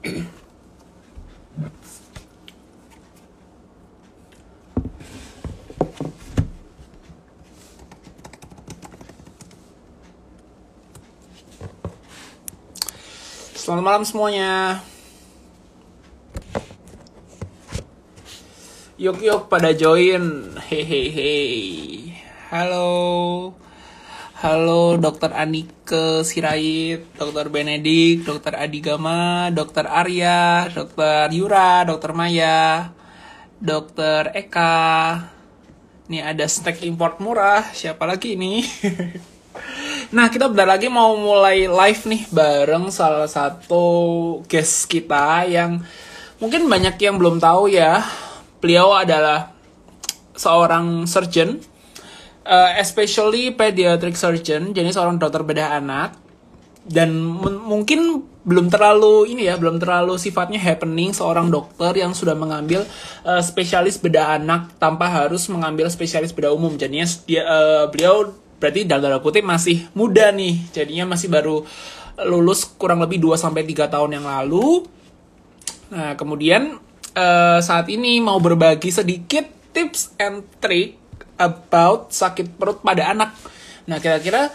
Selamat malam semuanya. Yuk yuk pada join. Hehehe. Halo. Halo Dokter Anike Sirait, Dokter Benedik, Dokter Adigama, Dokter Arya, Dokter Yura, Dokter Maya, Dokter Eka. Ini ada snack import murah. Siapa lagi ini? Nah, kita bentar lagi mau mulai live nih bareng salah satu guest kita yang mungkin banyak yang belum tahu ya. Beliau adalah seorang surgeon, uh, especially pediatric surgeon, jadi seorang dokter bedah anak. Dan mungkin belum terlalu ini ya, belum terlalu sifatnya happening seorang dokter yang sudah mengambil uh, spesialis bedah anak tanpa harus mengambil spesialis bedah umum. Jadinya dia uh, beliau berarti dalam tanda kutip masih muda nih jadinya masih baru lulus kurang lebih 2 sampai 3 tahun yang lalu nah kemudian uh, saat ini mau berbagi sedikit tips and trick about sakit perut pada anak. Nah kira-kira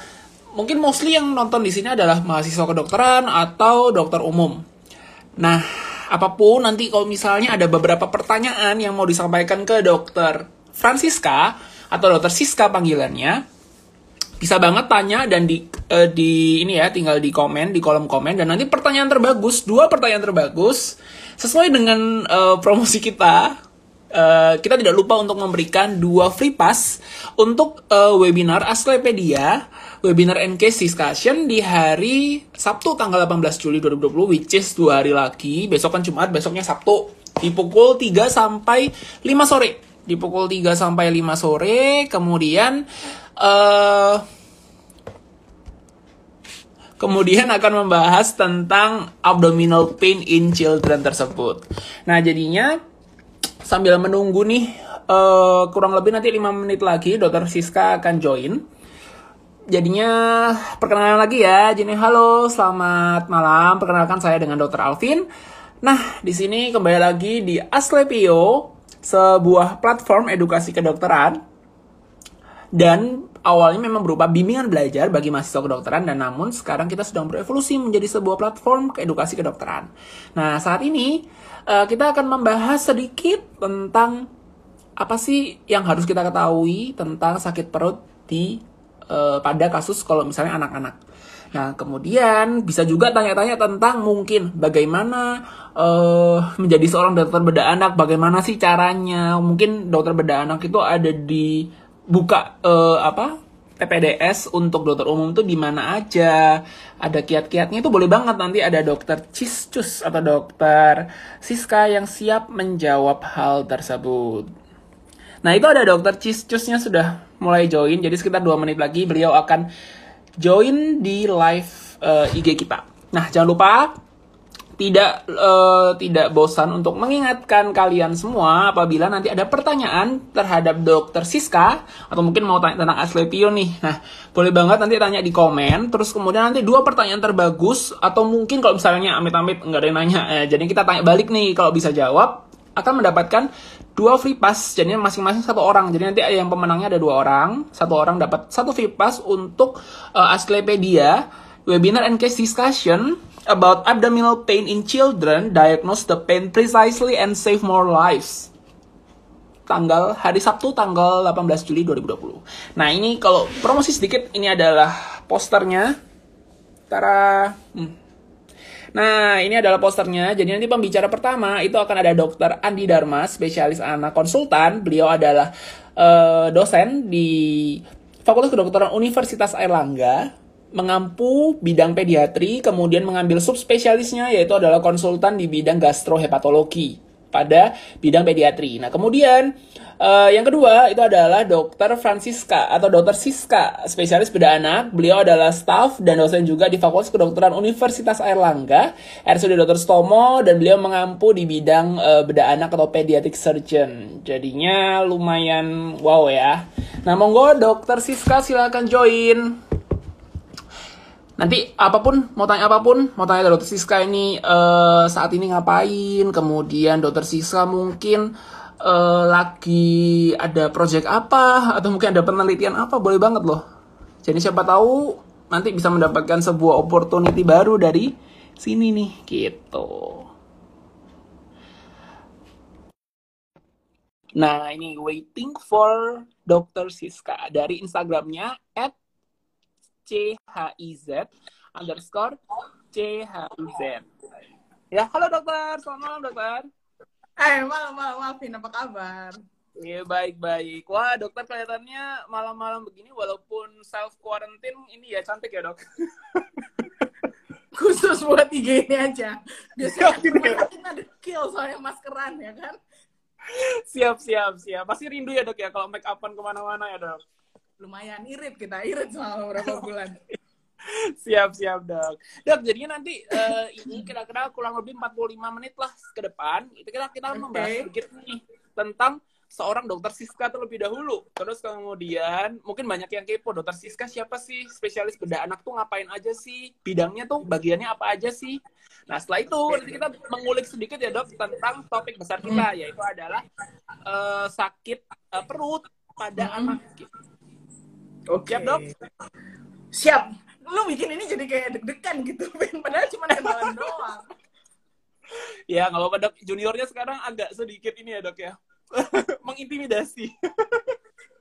mungkin mostly yang nonton di sini adalah mahasiswa kedokteran atau dokter umum. Nah apa pun nanti kalau misalnya ada beberapa pertanyaan yang mau disampaikan ke dokter Francisca atau dokter Siska panggilannya bisa banget tanya dan di uh, di ini ya tinggal di komen di kolom komen. Dan nanti pertanyaan terbagus dua pertanyaan terbagus sesuai dengan uh, promosi kita uh, kita tidak lupa untuk memberikan dua free pass untuk uh, webinar Aslepedia webinar NK discussion di hari Sabtu tanggal 18 Juli 2020 which is dua hari lagi. Besok kan Jumat besoknya Sabtu. Di pukul 3 sampai 5 sore. Di pukul 3 sampai 5 sore kemudian uh, kemudian akan membahas tentang abdominal pain in children tersebut. Nah, jadinya sambil menunggu nih uh, kurang lebih nanti 5 menit lagi dokter Siska akan join. Jadinya perkenalan lagi ya. Jadi halo, selamat malam. Perkenalkan saya dengan dokter Alvin. Nah, di sini kembali lagi di Aslepio, sebuah platform edukasi kedokteran dan awalnya memang berupa bimbingan belajar bagi mahasiswa kedokteran dan namun sekarang kita sedang berevolusi menjadi sebuah platform edukasi kedokteran. Nah, saat ini uh, kita akan membahas sedikit tentang apa sih yang harus kita ketahui tentang sakit perut di uh, pada kasus kalau misalnya anak-anak. Nah, kemudian bisa juga tanya-tanya tentang mungkin bagaimana uh, menjadi seorang dokter bedah anak, bagaimana sih caranya? Mungkin dokter bedah anak itu ada di buka uh, apa PPDS untuk dokter umum tuh di mana aja, ada kiat-kiatnya itu boleh banget nanti ada dokter Ciscus atau dokter Siska yang siap menjawab hal tersebut. Nah itu ada dokter Ciscusnya sudah mulai join, jadi sekitar dua menit lagi beliau akan join di live uh, eh, IG kita. Nah jangan lupa tidak uh, tidak bosan untuk mengingatkan kalian semua apabila nanti ada pertanyaan terhadap dokter Siska atau mungkin mau tanya tentang Aslepio nih. Nah, boleh banget nanti tanya di komen. Terus kemudian nanti dua pertanyaan terbagus atau mungkin kalau misalnya amit-amit nggak ada yang nanya, eh, jadi kita tanya balik nih kalau bisa jawab akan mendapatkan dua free pass. Jadi masing-masing satu orang. Jadi nanti yang pemenangnya ada dua orang. Satu orang dapat satu free pass untuk uh, Asclepedia webinar and case discussion about abdominal pain in children, diagnose the pain precisely and save more lives. Tanggal hari Sabtu tanggal 18 Juli 2020. Nah, ini kalau promosi sedikit ini adalah posternya. Tara. Hmm. Nah, ini adalah posternya. Jadi nanti pembicara pertama itu akan ada Dr. Andi Dharma, spesialis anak konsultan. Beliau adalah uh, dosen di Fakultas Kedokteran Universitas Airlangga mengampu bidang pediatri, kemudian mengambil subspesialisnya yaitu adalah konsultan di bidang gastrohepatologi pada bidang pediatri. Nah, kemudian uh, yang kedua itu adalah Dokter Francisca atau Dokter Siska, spesialis bedah anak. Beliau adalah staff dan dosen juga di Fakultas Kedokteran Universitas Airlangga, RSUD Dr. Stomo dan beliau mengampu di bidang uh, bedah anak atau pediatric surgeon. Jadinya lumayan wow ya. Nah, monggo Dokter Siska silakan join. Nanti apa pun mau tanya apa pun mau tanya dokter Siska ini uh, saat ini ngapain kemudian dokter Siska mungkin uh, lagi ada project apa atau mungkin ada penelitian apa boleh banget loh jadi siapa tahu nanti bisa mendapatkan sebuah opportunity baru dari sini nih gitu nah ini waiting for Dr. Siska dari Instagramnya at CHIZ underscore CHIZ. Ya, halo dokter. Selamat malam dokter. Eh, malam, malam, maafin. Apa kabar? Iya, baik-baik. Wah, dokter kelihatannya malam-malam begini walaupun self quarantine ini ya cantik ya, dok. Khusus buat IG ini aja. Biasanya kita ada kill soalnya maskeran ya kan? Siap, siap, siap. Pasti rindu ya, dok ya kalau make upan ke mana-mana ya, dok lumayan irit kita irit selama beberapa bulan. Siap siap dok. Dok jadinya nanti uh, ini kira-kira kurang lebih 45 menit lah ke depan itu kita kita okay. membahas sedikit nih tentang seorang dokter Siska terlebih dahulu. Terus kemudian mungkin banyak yang kepo dokter Siska siapa sih? Spesialis bedah anak tuh ngapain aja sih? Bidangnya tuh bagiannya apa aja sih? Nah setelah itu nanti kita mengulik sedikit ya dok tentang topik besar kita hmm. yaitu adalah uh, sakit uh, perut pada hmm. anak Oke. Okay. Siap, Dok? Siap. Lu bikin ini jadi kayak deg-degan gitu, Padahal cuma kenalan doang. ya, kalau pada juniornya sekarang agak sedikit ini ya, Dok ya. Mengintimidasi.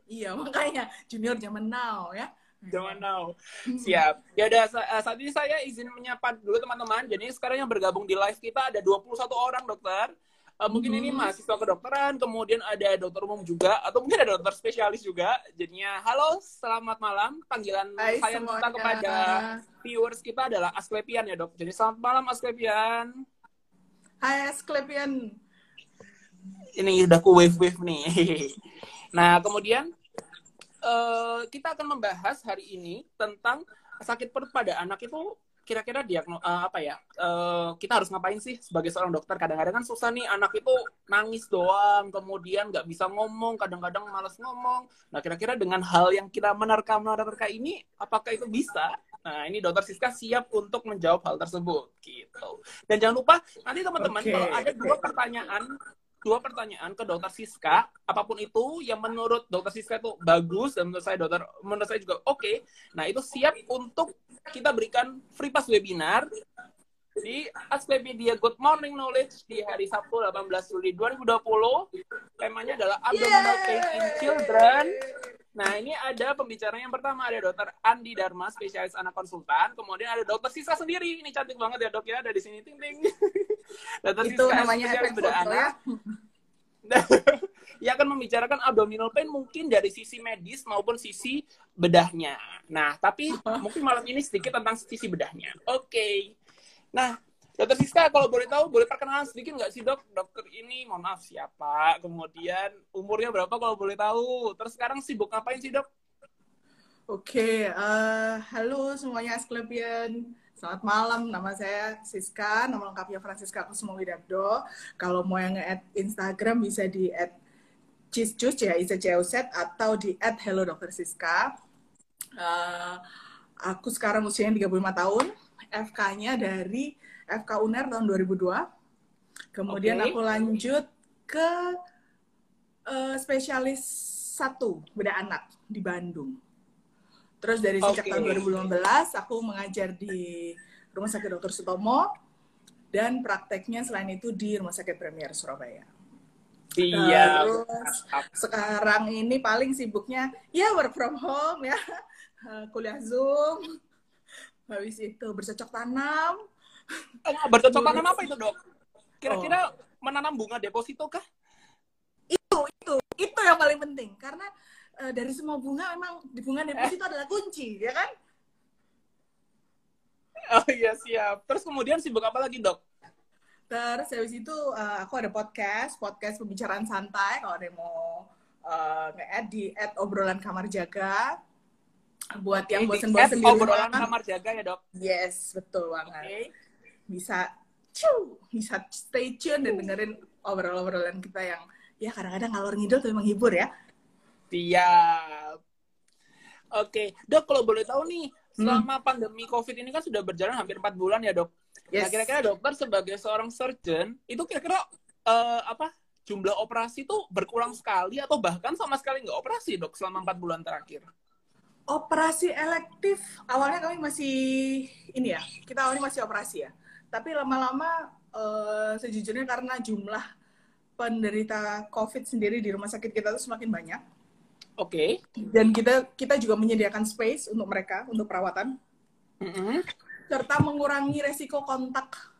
iya, makanya junior zaman now ya. Zaman now. Siap. Ya udah eh, saat ini saya izin menyapa dulu teman-teman. Jadi sekarang yang bergabung di live kita ada 21 orang, Dokter. Uh, mungkin hmm. ini mahasiswa kedokteran, kemudian ada dokter umum juga, atau mungkin ada dokter spesialis juga. Jadinya, halo, selamat malam. Panggilan Hai, saya minta kepada viewers kita adalah Asklepian ya dok. Jadi selamat malam Asklepian. Hai Asklepian. Ini udah ku wave-wave nih. nah, kemudian uh, kita akan membahas hari ini tentang sakit perut pada anak itu kira-kira dia uh, apa ya uh, kita harus ngapain sih sebagai seorang dokter? Kadang-kadang kan susah nih anak itu nangis doang kemudian nggak bisa ngomong kadang-kadang malas ngomong. Nah kira-kira dengan hal yang kita menerka menerka ini apakah itu bisa? Nah ini dokter Siska siap untuk menjawab hal tersebut gitu. Dan jangan lupa nanti teman-teman okay, kalau ada dua pertanyaan dua pertanyaan ke dokter Siska, apa pun itu yang menurut dokter Siska itu bagus dan menurut saya dokter menurut saya juga oke. Okay. Nah, itu siap untuk kita berikan free pass webinar di Asclepidia Good Morning Knowledge di hari Sabtu 18 Juli 2020. Temanya adalah abdominal pain in children. Nah, ini ada pembicara yang pertama ada Dokter Andi Dharma, spesialis anak konsultan. Kemudian ada Dokter Siska sendiri. Ini cantik banget ya, Dok ya, ada di sini ting ting. Dokter Itu namanya spesialis bedah anak. Ia akan membicarakan abdominal pain mungkin dari sisi medis maupun sisi bedahnya. Nah, tapi mungkin malam ini sedikit tentang sisi bedahnya. Oke. Okay. Nah, Dokter Siska, kalau boleh tahu, boleh perkenalan sedikit nggak sih dok? Dokter ini, mohon maaf siapa? Kemudian umurnya berapa kalau boleh tahu? Terus sekarang sibuk ngapain sih dok? Oke, okay, uh, eh, halo semuanya Asklepian. Selamat malam, nama saya Siska, nama lengkapnya Francisca Kusuma Widabdo. Kalau mau yang nge-add Instagram bisa di add Ciscus ya, ICCUZ, atau di add Hello Dr. Siska. Uh, aku sekarang usianya 35 tahun, FK-nya dari FK UNER tahun 2002. Kemudian okay. aku lanjut ke uh, spesialis satu beda anak di Bandung. Terus dari sejak okay. tahun 2015 aku mengajar di Rumah Sakit Dr. Sutomo dan prakteknya selain itu di Rumah Sakit Premier Surabaya. Iya. Terus sekarang ini paling sibuknya ya work from home ya, kuliah Zoom. Habis itu bercocok tanam. Eh, bercocok tanam apa itu, Dok? Kira-kira oh. menanam bunga deposito kah? Itu, itu, itu yang paling penting karena uh, dari semua bunga memang di bunga deposito eh. adalah kunci, ya kan? Oh iya siap. Terus kemudian sibuk apa lagi dok? Terus habis itu uh, aku ada podcast, podcast pembicaraan santai. Kalau ada yang mau uh, nge-add di add obrolan kamar jaga. Buat yang bosen-bosen di obrolan kamar jaga ya dok? Yes, betul banget. Okay. Bisa, cu, bisa stay tune dan dengerin obrolan-obrolan kita yang ya kadang-kadang ngalor ngidul tapi menghibur ya. Siap. Oke, dok kalau boleh tahu nih, selama pandemi COVID ini kan sudah berjalan hampir empat bulan ya dok. Nah Yes. kira-kira dokter sebagai seorang surgeon itu kira-kira eh, apa jumlah operasi itu berkurang sekali atau bahkan sama sekali nggak operasi dok selama empat bulan terakhir? Operasi elektif awalnya kami masih ini ya, kita awalnya masih operasi ya. Tapi lama-lama eh, sejujurnya karena jumlah penderita COVID sendiri di rumah sakit kita itu semakin banyak Oke. dan kita kita juga menyediakan space untuk mereka untuk perawatan Mm-mm. serta mengurangi resiko kontak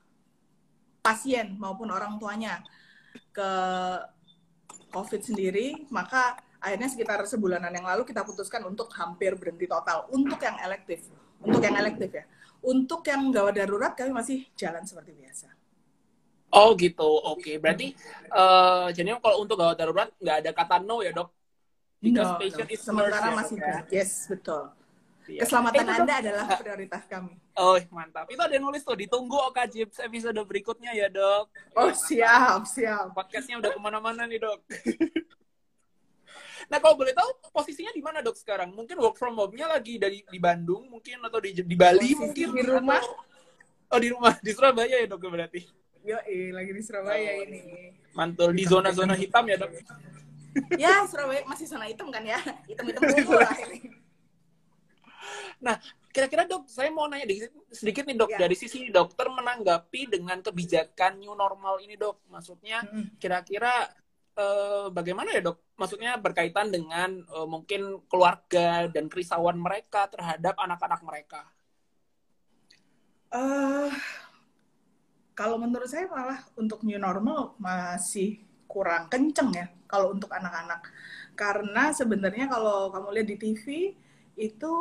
pasien maupun orang tuanya ke COVID sendiri, maka akhirnya sekitar sebulanan yang lalu kita putuskan untuk hampir berhenti total untuk yang elektif, untuk yang elektif ya. Untuk yang gawat darurat kami masih jalan seperti biasa. Oh gitu, oke. Berarti eh jadi kalau untuk gawat darurat nggak ada kata no ya dok? Because No, patient no. is Sementara ya, masih ya? yes betul. Iya. Keselamatan Eh. Anda adalah prioritas kami. Oh mantap. Itu ada yang nulis tuh ditunggu Oka Jips episode berikutnya ya dok. Oh siap siap. Podcastnya udah ke mana-mana nih dok. nah kalau boleh tahu posisinya di mana dok sekarang? Mungkin work from home-nya lagi dari di Bandung mungkin atau di di Bali Posisi mungkin di rumah. Atau- oh di rumah di Surabaya ya dok berarti. Yo, lagi di Surabaya Oh. ini. Mantul di zona-zona hitam ya dok. Ya Surabaya masih zona hitam kan ya? Hitam-hitam dulu lah ini. Nah, kira-kira dok, saya mau nanya dikit- sedikit nih dok, Ya. dari sisi dokter menanggapi dengan kebijakan new normal ini dok, maksudnya kira-kira eh, bagaimana ya dok? Maksudnya berkaitan dengan eh, mungkin keluarga dan kerisauan mereka terhadap anak-anak mereka. Eh, kalau menurut saya malah untuk new normal masih kurang kenceng ya kalau untuk anak-anak. Karena sebenarnya kalau kamu lihat di TV itu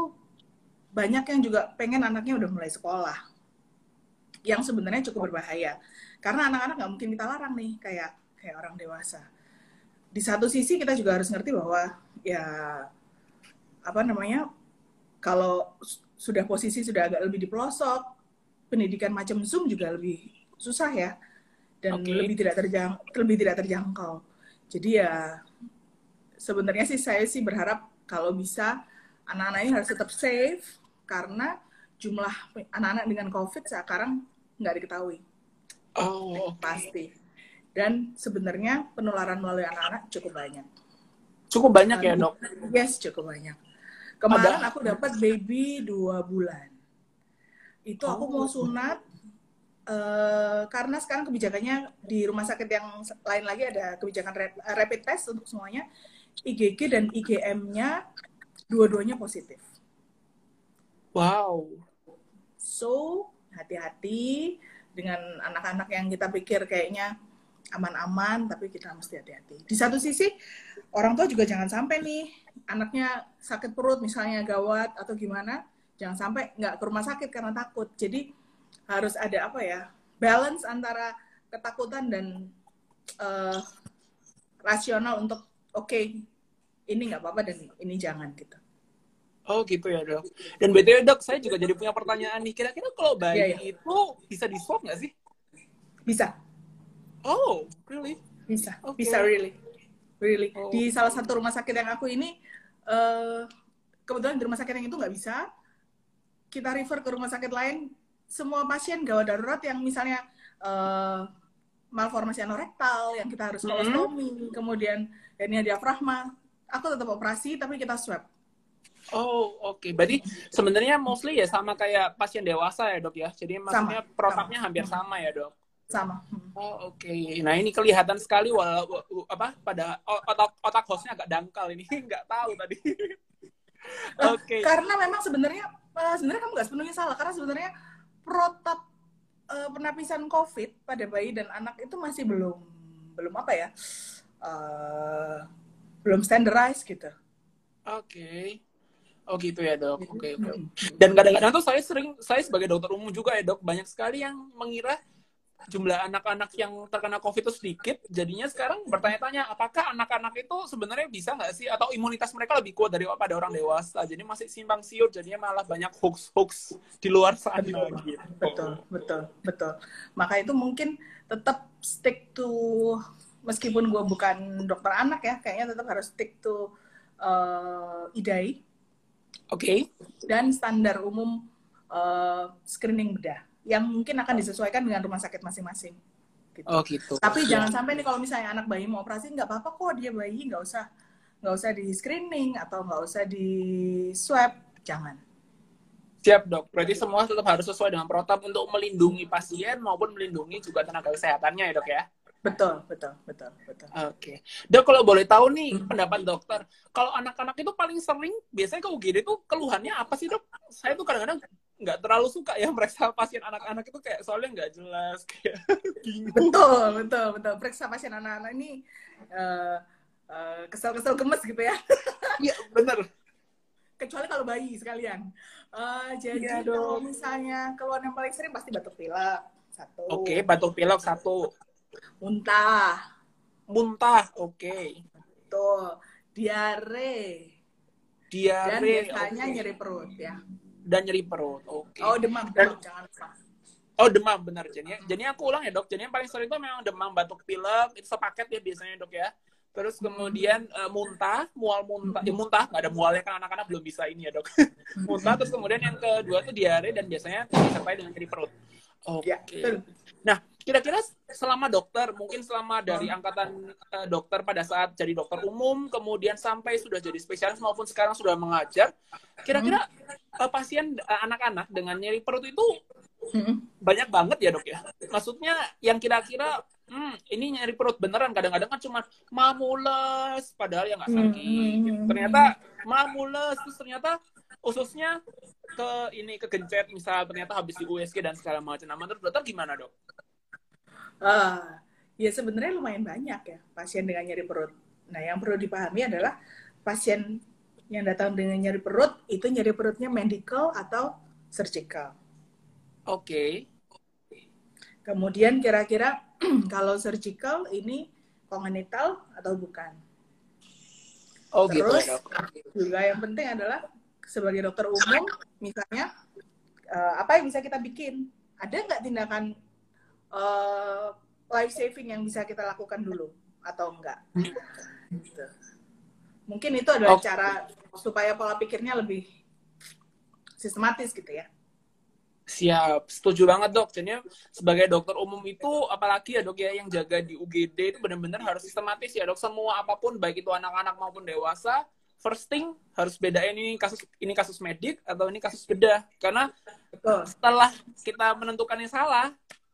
banyak yang juga pengen anaknya udah mulai sekolah. Yang sebenarnya cukup berbahaya. Karena anak-anak nggak mungkin kita larang nih kayak kayak orang dewasa. Di satu sisi kita juga harus ngerti bahwa ya apa namanya kalau sudah posisi sudah agak lebih di pelosok pendidikan macam Zoom juga lebih susah ya dan Oke. lebih tidak terjang lebih tidak terjangkau. Jadi ya sebenarnya sih saya sih berharap kalau bisa anak-anak ini harus tetap safe karena jumlah anak-anak dengan COVID sekarang nggak diketahui Oh, pasti. Dan sebenarnya penularan melalui anak-anak cukup banyak. cukup banyak ya dok. Yes, cukup banyak. Kemarin Ada- aku dapat baby dua bulan. Itu aku Oh. mau sunat eh, karena sekarang kebijakannya di rumah sakit yang lain lagi ada kebijakan rap- rapid test untuk semuanya. IgG dan IgM-nya dua-duanya positif. Wow. So, hati-hati dengan anak-anak yang kita pikir kayaknya aman-aman, tapi kita mesti hati-hati. Di satu sisi, orang tua juga jangan sampai nih, anaknya sakit perut, misalnya gawat atau gimana, jangan sampai nggak ke rumah sakit karena takut. Jadi, harus ada apa ya, balance antara ketakutan dan eh, rasional untuk, oke, ini nggak apa-apa dan ini jangan gitu. Oh gitu ya dok. Dan btw dok, saya juga jadi punya pertanyaan nih. Kira-kira kalau bayi Iya, iya. itu bisa di swab nggak sih? Bisa, Oh, really? Bisa, Oke. bisa really, really. Oh. Di salah satu rumah sakit yang aku ini, eh kebetulan di rumah sakit yang itu nggak bisa. Kita refer ke rumah sakit lain. Semua pasien gawat darurat yang misalnya eh malformasi anorektal, yang kita harus kolostomi, kemudian hernia diafragma, aku tetap operasi tapi kita swab. Oh, oke. Berarti sebenarnya mostly ya sama kayak pasien dewasa ya, Dok ya. Jadi maksudnya protapnya sama. hampir sama ya, Dok. Sama. Hmm. Oh, oke. Nah, ini kelihatan sekali walau apa pada otak otak hostnya agak dangkal ini. Nggak tahu tadi. Oke. Karena memang sebenarnya eh, sebenarnya kamu nggak sepenuhnya salah karena sebenarnya protap eh, penapisan COVID pada bayi dan anak itu masih belum belum apa ya eh, belum standardized gitu. Oke. Oh gitu ya dok. Oke oke. Hmm. Dan kadang-kadang tuh saya sering, saya sebagai dokter umum juga ya dok, banyak sekali yang mengira jumlah anak-anak yang terkena COVID itu sedikit. Jadinya sekarang bertanya-tanya, apakah anak-anak itu sebenarnya bisa nggak sih? Atau imunitas mereka lebih kuat daripada orang dewasa? Jadi masih simpang siur, jadinya malah banyak hoax-hoax di luar sana. Gitu. Betul, betul, betul. Maka itu mungkin tetap stick to meskipun gue bukan dokter anak ya, kayaknya tetap harus stick to eh, IDAI Oke. dan standar umum eh, screening bedah yang mungkin akan disesuaikan dengan rumah sakit masing-masing. Gitu. Oh gitu. Tapi jangan sampai nih kalau misalnya anak bayi mau operasi nggak apa-apa kok dia bayi nggak usah nggak usah di screening atau nggak usah di swab, jangan. Siap dok. Berarti semua tetap harus sesuai dengan protap untuk melindungi pasien maupun melindungi juga tenaga kesehatannya ya dok ya. Betul, betul, betul, betul. Oke. Dok kalau boleh tahu nih pendapat dokter, kalau anak-anak itu paling sering biasanya ke UGD itu keluhannya apa sih dok? Saya tuh kadang-kadang nggak terlalu suka ya meriksa pasien anak-anak itu kayak soalnya nggak jelas kayak bingung. Betul, betul, betul. Periksa pasien anak-anak ini eh, eh, kesel-kesel gemes gitu ya. Iya bener. Kecuali kalau bayi sekalian. Eh, jadi Dok. kalau misalnya keluhan yang paling sering pasti batuk pilek satu. Oke, batuk pilek satu, Muntah, muntah, oke, tuh, diare, dan diare, biasanya oke. nyeri perut ya. Dan nyeri perut, oke. Oh demam, Dan- demam jangan lupa. Oh demam benar jadi jadi aku ulang ya dok jadi yang paling sering itu memang demam batuk pilek itu sepaket ya biasanya dok ya terus kemudian eh, muntah mual muntah ya muntah nggak ada mualnya kan anak-anak belum bisa ini ya dok muntah terus kemudian yang kedua tuh diare dan biasanya disertai dengan nyeri perut oke Ya, betul. nah kira-kira selama dokter mungkin selama dari angkatan eh, dokter pada saat jadi dokter umum kemudian sampai sudah jadi spesialis maupun sekarang sudah mengajar kira-kira eh, pasien eh, anak-anak dengan nyeri perut itu Mm-mm. banyak banget ya dok ya. Maksudnya yang kira-kira hmm, ini nyari perut beneran kadang-kadang kan cuma mamules padahal ya nggak sakit. Hmm. Ternyata mamules terus ternyata ususnya ke ini kegencet misal ternyata habis di USG dan segala macam. Nah menurut dokter gimana dok? Ah, ya sebenarnya lumayan banyak ya pasien dengan nyeri perut. Nah, yang perlu dipahami adalah pasien yang datang dengan nyeri perut itu nyeri perutnya medical atau surgical. Oke. Kemudian kira-kira kalau surgical ini congenital atau bukan? Oh gitu Terus ya dok. juga yang penting adalah sebagai dokter umum misalnya eh, apa yang bisa kita bikin? Ada nggak tindakan life saving yang bisa kita lakukan dulu atau enggak? Gitu. Mungkin itu adalah Oke. cara supaya pola pikirnya lebih sistematis gitu ya. Siap, setuju banget dok. Jadi sebagai dokter umum itu, apalagi ya dok ya yang jaga di UGD itu benar-benar harus sistematis ya dok. Semua apa pun, baik itu anak-anak maupun dewasa, first thing harus bedain ini kasus ini kasus medik atau ini kasus bedah. Karena Betul. setelah kita menentukan yang salah,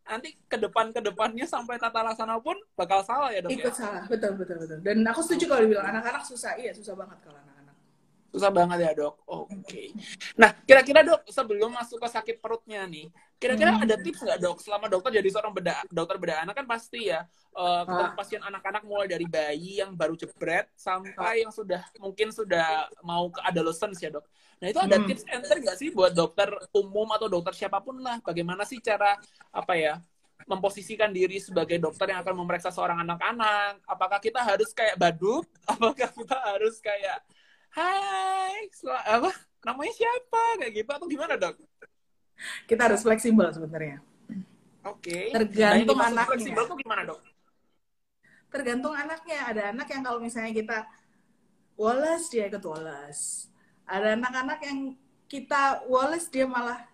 nanti ke depan ke depannya sampai tata laksana pun bakal salah ya dok Ikut ya. salah, betul betul betul. Dan aku setuju kalau dibilang anak-anak susah, iya susah banget kalau anak-anak. Susah banget ya dok. Oke. Nah kira-kira dok sebelum masuk ke sakit perutnya nih, kira-kira Hmm. ada tips nggak dok selama dokter jadi seorang beda dokter bedah anak kan pasti ya eh, ketemu Ah. pasien anak-anak mulai dari bayi yang baru jebret sampai yang sudah mungkin sudah mau ke adolescence ya dok. Nah itu ada Hmm. tips and trick nggak sih buat dokter umum atau dokter siapa pun lah, bagaimana sih cara apa ya memposisikan diri sebagai dokter yang akan memeriksa seorang anak-anak. Apakah kita harus kayak badut? Apakah kita harus kayak Hai, apa namanya siapa kayak gitu atau gimana dok? Kita harus fleksibel sebenarnya. Oke. Tergantung nah, anaknya. fleksibel tuh gimana dok? Tergantung anaknya. Ada anak yang kalau misalnya kita woles dia ikut woles. Ada anak-anak yang kita woles dia malah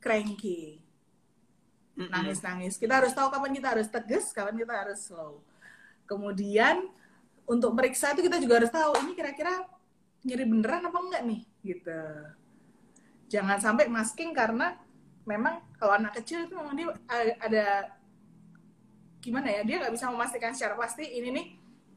cranky, nangis-nangis. Kita harus tahu kapan kita harus tegas, kapan kita harus slow. Kemudian untuk meriksa itu kita juga harus tahu ini kira-kira nyeri beneran apa enggak nih gitu. Jangan sampai masking karena memang kalau anak kecil itu memang dia ada gimana ya dia nggak bisa memastikan secara pasti ini nih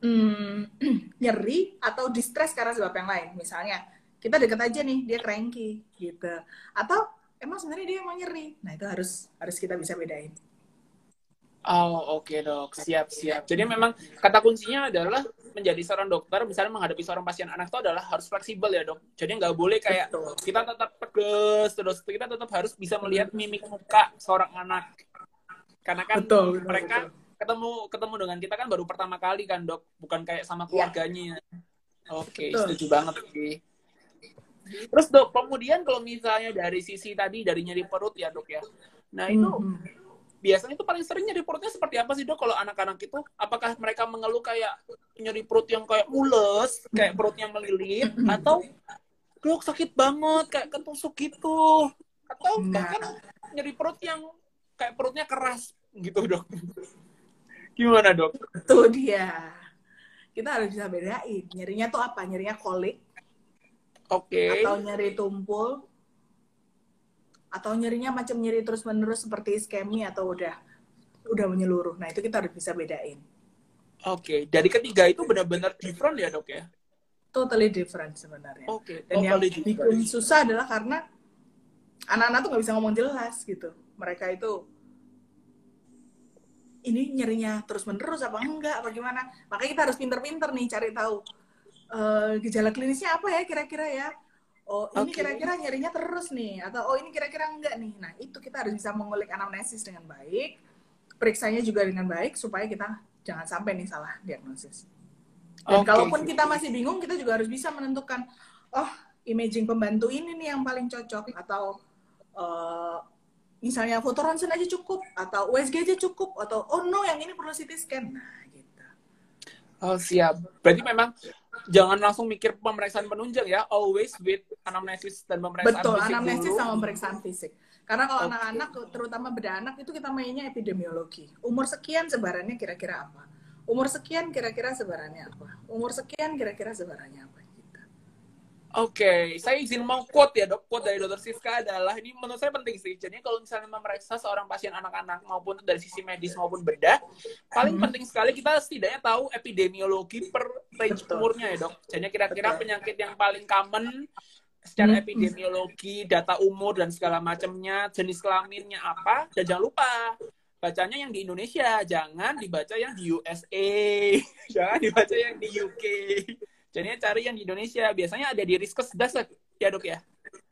hmm, nyeri atau distress karena sebab yang lain. Misalnya kita deket aja nih dia cranky gitu. Atau emang sebenarnya dia emang nyeri. Nah itu harus harus kita bisa bedain. Oh oke dok, siap siap. Jadi memang kata kuncinya adalah menjadi seorang dokter, misalnya menghadapi seorang pasien anak itu adalah harus fleksibel ya dok. Jadi nggak boleh kayak Betul. kita tetap tegas terus, kita tetap harus bisa melihat mimik muka seorang anak. Karena kan Betul, mereka betul. ketemu ketemu dengan kita kan baru pertama kali kan dok, bukan kayak sama keluarganya. Oke, Iya. Betul. setuju banget sih. Terus dok, kemudian kalau misalnya dari sisi tadi dari nyeri perut ya dok ya. Nah itu Mhm. biasanya itu paling sering nyeri perutnya seperti apa sih dok kalau anak-anak itu apakah mereka mengeluh kayak nyeri perut yang kayak mules kayak perutnya melilit atau dok sakit banget kayak ketusuk gitu atau Nah. bahkan nyeri perut yang kayak perutnya keras gitu dok gimana dok Itu dia. Kita harus bisa bedain. Nyerinya tuh apa? Nyerinya kolik oke atau nyeri tumpul atau nyerinya macam nyeri terus-menerus seperti iskemi atau udah udah menyeluruh. Nah, itu kita harus bisa bedain. oke dari ketiga itu benar-benar different ya dok ya Totally different sebenarnya. oke Dan yang totally bikin different susah adalah karena anak-anak tuh nggak bisa ngomong jelas gitu. Mereka itu ini nyerinya terus menerus apa enggak apa gimana. Makanya kita harus pinter-pinter nih cari tahu eh, gejala klinisnya apa ya kira-kira ya. Oh ini kira-kira nyerinya terus nih atau oh ini kira-kira enggak nih. Nah itu kita harus bisa mengulik anamnesis dengan baik, periksanya juga dengan baik supaya kita jangan sampai nih salah diagnosis. Dan Oke. kalaupun kita masih bingung, kita juga harus bisa menentukan, oh imaging pembantu ini nih yang paling cocok atau eh, misalnya foto ronsen aja cukup atau USG aja cukup atau oh no yang ini perlu CT scan. Nah gitu. Oh siap. Berarti memang jangan langsung mikir pemeriksaan penunjang ya. Always with anamnesis dan pemeriksaan Betul, fisik anamnesis dulu. sama pemeriksaan fisik. Karena kalau anak-anak, terutama beda-anak, itu kita mainnya epidemiologi. Umur sekian sebarannya kira-kira apa? Umur sekian kira-kira sebarannya apa? Umur sekian kira-kira sebarannya apa? Oke, saya izin mau quote ya dok. Quote dari dokter Siska adalah ini menurut saya penting sih. Jadi kalau misalnya memeriksa seorang pasien anak-anak maupun dari sisi medis maupun bedah, paling Hmm. penting sekali kita setidaknya tahu epidemiologi per range umurnya ya dok. Jadi kira-kira penyakit yang paling common secara Hmm. epidemiologi, data umur dan segala macamnya, jenis kelaminnya apa, dan jangan lupa bacanya yang di Indonesia, jangan dibaca yang di USA, jangan dibaca yang di UK. Jadinya cari yang di Indonesia. Biasanya ada di Riskesdas ya dok ya.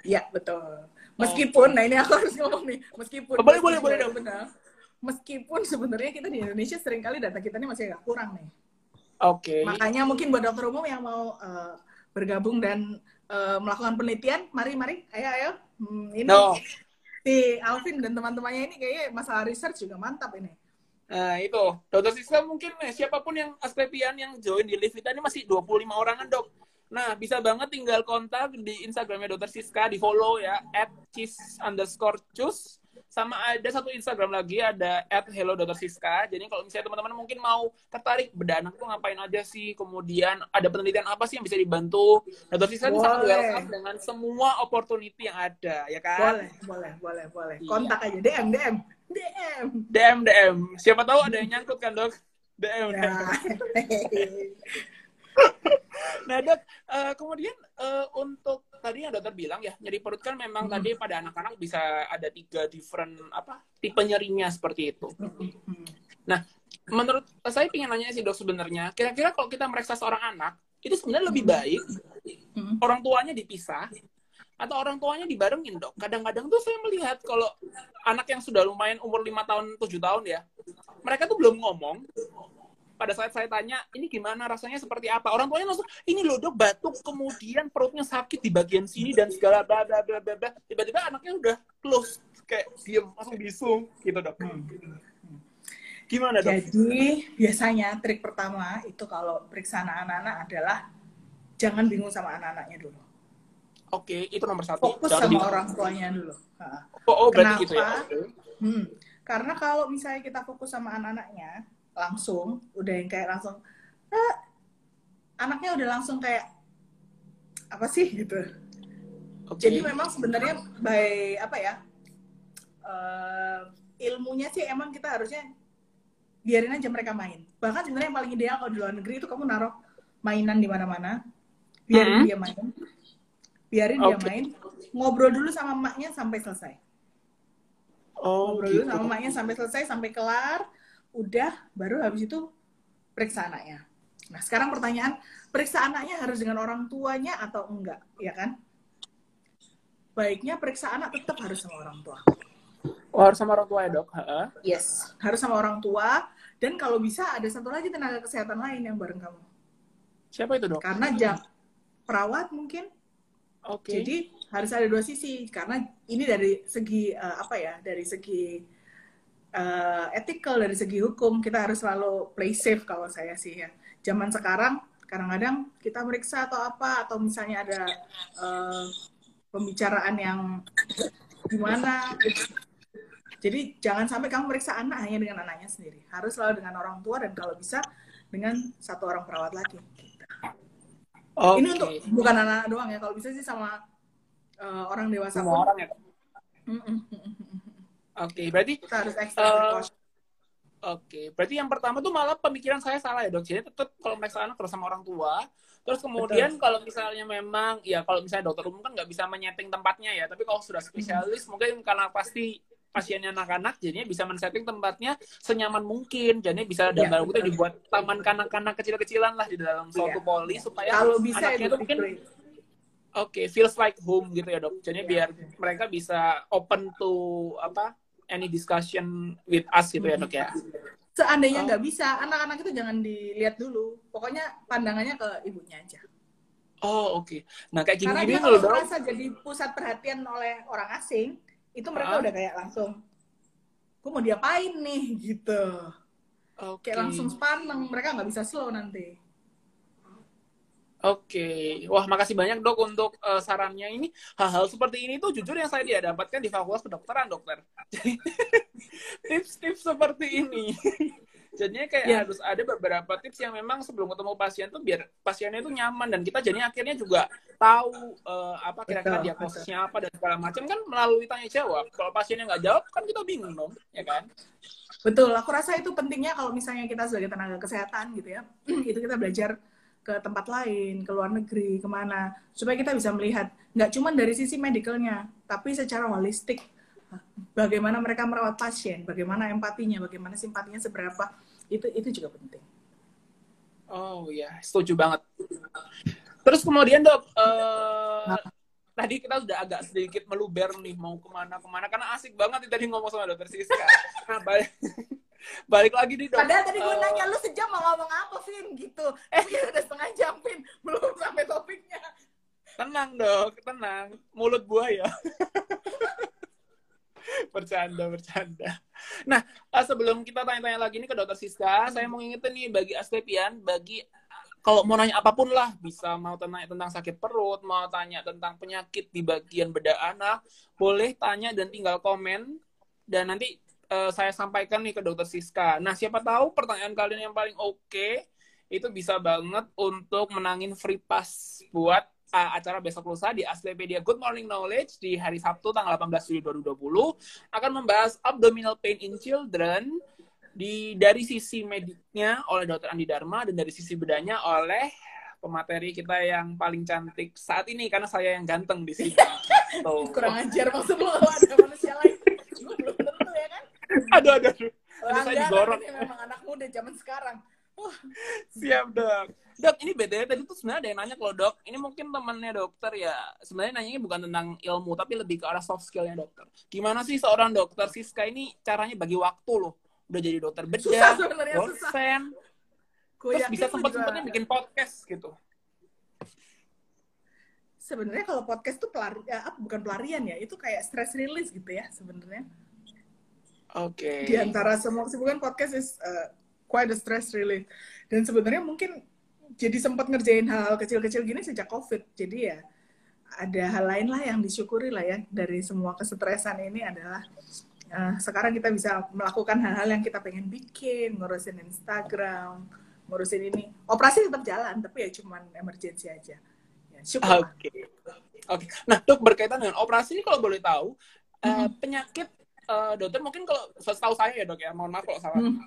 Iya, betul. Meskipun, nah ini aku harus ngomong nih, meskipun Oh, boleh, boleh, boleh, benar, meskipun sebenarnya kita di Indonesia sering kali data kita ini masih agak kurang nih. Oke. Makanya mungkin buat dokter umum yang mau eh, bergabung dan eh, melakukan penelitian, mari, mari, ayo, ayo. Hmm, ini No. si Alvin dan teman-temannya ini kayaknya masalah research juga mantap ini. Nah, itu. Dokter Siska mungkin nih, siapa pun yang Asklepian yang join di live kita ini masih 25 orangan, Dok. Nah, bisa banget tinggal kontak di Instagramnya Dokter Siska, di follow ya, at cheese underscore cus. Sama ada satu Instagram lagi, ada at hello Dokter Siska. Jadi kalau misalnya teman-teman mungkin mau tertarik, beda anak tuh ngapain aja sih, kemudian ada penelitian apa sih yang bisa dibantu. Dokter Siska ini sangat welcome dengan semua opportunity yang ada, ya kan? Boleh, boleh, boleh, boleh. Iya. Kontak aja, DM, DM, DM. DM, DM. Siapa tahu ada yang nyangkut kan, Dok? DM, DM. Nah. Nah dok, eh, kemudian eh, untuk tadi yang dokter bilang ya nyeri perut kan memang Hmm. tadi pada anak-anak bisa ada tiga different apa tipe nyerinya seperti itu. Nah menurut saya ingin nanya sih dok sebenarnya kira-kira kalau kita meriksa seorang anak itu sebenarnya lebih baik Hmm. orang tuanya dipisah atau orang tuanya dibarengin dok. Kadang-kadang tuh saya melihat kalau anak yang sudah lumayan umur lima tahun 7 tahun ya mereka tuh belum ngomong pada saat saya tanya ini gimana rasanya seperti apa orang tuanya langsung ini loh dok batuk kemudian perutnya sakit di bagian sini dan segala bla bla bla bla bla tiba-tiba anaknya udah close kayak diem langsung bisu gitu dok gimana dok Jadi biasanya trik pertama itu kalau periksa anak-anak adalah jangan bingung sama anak-anaknya dulu. oke itu nomor satu Fokus Jangan sama di- orang tuanya dulu. Oh, oh berarti gitu ya Kenapa? Oke. Hmm. Karena kalau misalnya kita fokus sama anak-anaknya langsung, udah yang kayak langsung, "Ah, anaknya udah langsung kayak apa sih gitu. Oke. Jadi memang sebenarnya by apa ya eh, ilmunya sih emang kita harusnya biarin aja mereka main. Bahkan sebenarnya yang paling ideal kalau di luar negeri itu kamu naruh mainan di mana-mana, biarin Mhm. dia main, biarin dia Oke. main, ngobrol dulu sama emaknya sampai selesai. oh Ngobrol dulu gitu sama emaknya sampai selesai, sampai kelar, udah, baru habis itu periksa anaknya. Nah sekarang pertanyaan, periksa anaknya harus dengan orang tuanya atau enggak, ya kan? Baiknya periksa anak tetap harus sama orang tua. oh, harus sama orang tua ya dok Ha-ha. Yes, harus sama orang tua. Dan kalau bisa ada satu lagi tenaga kesehatan lain yang bareng kamu. siapa itu dok Karena jam perawat mungkin. oke Jadi harus ada dua sisi. Karena ini dari segi eh, apa ya? Dari segi eh, ethical, dari segi hukum. Kita harus selalu play safe kalau saya sih ya. Zaman sekarang kadang-kadang kita meriksa atau apa atau misalnya ada uh, pembicaraan yang gimana. Jadi jangan sampai kamu meriksa anak hanya dengan anaknya sendiri. Harus selalu dengan orang tua dan kalau bisa dengan satu orang perawat lagi. Okay. ini untuk bukan anak-anak doang ya. Kalau bisa sih sama uh, orang dewasa semua orang ya Oke, okay, berarti kita harus ekstra uh, Oke, okay. berarti yang pertama tuh malah pemikiran saya salah ya dok. Jadi tetap kalau mereka anak terus sama orang tua. Terus kemudian Betul. kalau misalnya memang ya kalau misalnya dokter umum kan nggak bisa menyeting tempatnya ya. Tapi kalau sudah spesialis hmm. mungkin karena pasti pasiennya anak-anak jadinya bisa men-setting tempatnya senyaman mungkin. Jadinya bisa ya, dalam itu dibuat taman kanak-kanak kecil-kecilan lah di dalam suatu ya. poli supaya kalau bisa anaknya itu mungkin Oke, okay, feels like home gitu ya dok. Jadi ya. biar mereka bisa open to apa any discussion with us gitu ya dok ya seandainya oh. nggak oh. bisa anak-anak itu jangan dilihat dulu pokoknya pandangannya ke ibunya aja oh oke okay. nah kayak gini gini kalau merasa jadi pusat perhatian oleh orang asing itu mereka uh. udah kayak langsung gue mau diapain nih gitu okay. kayak langsung spaneng mereka nggak bisa slow nanti Oke, wah makasih banyak dok untuk uh, sarannya ini. Hal-hal seperti ini tuh jujur yang saya tidak dapatkan di fakultas kedokteran dokter. tips-tips seperti ini. Jadinya kayak ya. harus ada beberapa tips yang memang sebelum ketemu pasien tuh biar pasiennya itu nyaman dan kita jadi akhirnya juga tahu uh, apa kira-kira diagnosisnya apa dan segala macam kan melalui tanya jawab. Kalau pasiennya nggak jawab kan kita bingung dong, ya kan? Betul, aku rasa itu pentingnya kalau misalnya kita sebagai tenaga kesehatan gitu ya, itu kita belajar ke tempat lain, ke luar negeri, ke mana, supaya kita bisa melihat nggak cuma dari sisi medikalnya, tapi secara holistik, bagaimana mereka merawat pasien, bagaimana empatinya, bagaimana simpatinya seberapa, itu itu juga penting. Oh ya, setuju banget. Terus kemudian dok, uh, nah. tadi kita udah agak sedikit meluber nih mau ke mana-kemana karena asik banget tadi ngomong sama dokter Siska. Nah, balik lagi nih dong. Padahal tadi gue uh, nanya lu sejam mau ngomong apa, Vin? Gitu. Eh, ya udah setengah jam, Vin. Belum sampai topiknya. Tenang dong, tenang. Mulut buaya. bercanda, bercanda. Nah, uh, sebelum kita tanya-tanya lagi nih ke dokter Siska, hmm. saya mau ngingetin nih bagi Asklepian, bagi kalau mau nanya apa pun lah, bisa mau tanya tentang sakit perut, mau tanya tentang penyakit di bagian bedah anak, boleh tanya dan tinggal komen. Dan nanti uh, saya sampaikan nih ke dokter Siska. Nah, siapa tahu pertanyaan kalian yang paling oke okay, itu bisa banget untuk menangin free pass buat uh, acara besok lusa di Aslepedia Good Morning Knowledge di hari Sabtu tanggal 18 Juli 2020 akan membahas abdominal pain in children di dari sisi mediknya oleh Dokter Andi Dharma dan dari sisi bedanya oleh pemateri kita yang paling cantik saat ini karena saya yang ganteng di sini. Kurang ajar maksud lo ada manusia lain aduh aduh aduh. Saya digorok. ini memang anak muda zaman sekarang. Siap dok. Dok ini beda tadi tuh sebenarnya ada yang nanya kalau dok ini mungkin temannya dokter ya. Sebenarnya nanyanya bukan tentang ilmu tapi lebih ke arah soft skillnya dokter. Gimana sih seorang dokter Siska ini caranya bagi waktu loh? Udah jadi dokter bedah dosen. Terus bisa sempat sempatnya bikin podcast gitu. Sebenarnya kalau podcast tuh pelari, ya, bukan pelarian ya itu kayak stress release gitu ya sebenarnya Oke. Okay. Di antara semua kesibukan podcast is uh, quite a stress relief. Dan sebenarnya mungkin jadi sempat ngerjain hal-hal kecil-kecil gini sejak COVID. Jadi ya ada hal lain lah yang disyukuri lah ya dari semua kesetresan ini adalah uh, sekarang kita bisa melakukan hal-hal yang kita pengen bikin, ngurusin Instagram, ngurusin ini. Operasi tetap jalan, tapi ya cuman emergency aja. Ya, Oke. Okay. Oke. Okay. Nah, dok berkaitan dengan operasi ini kalau boleh tahu, uh, penyakit uh, dokter mungkin kalau setahu saya ya dok ya mohon maaf kalau salah hmm.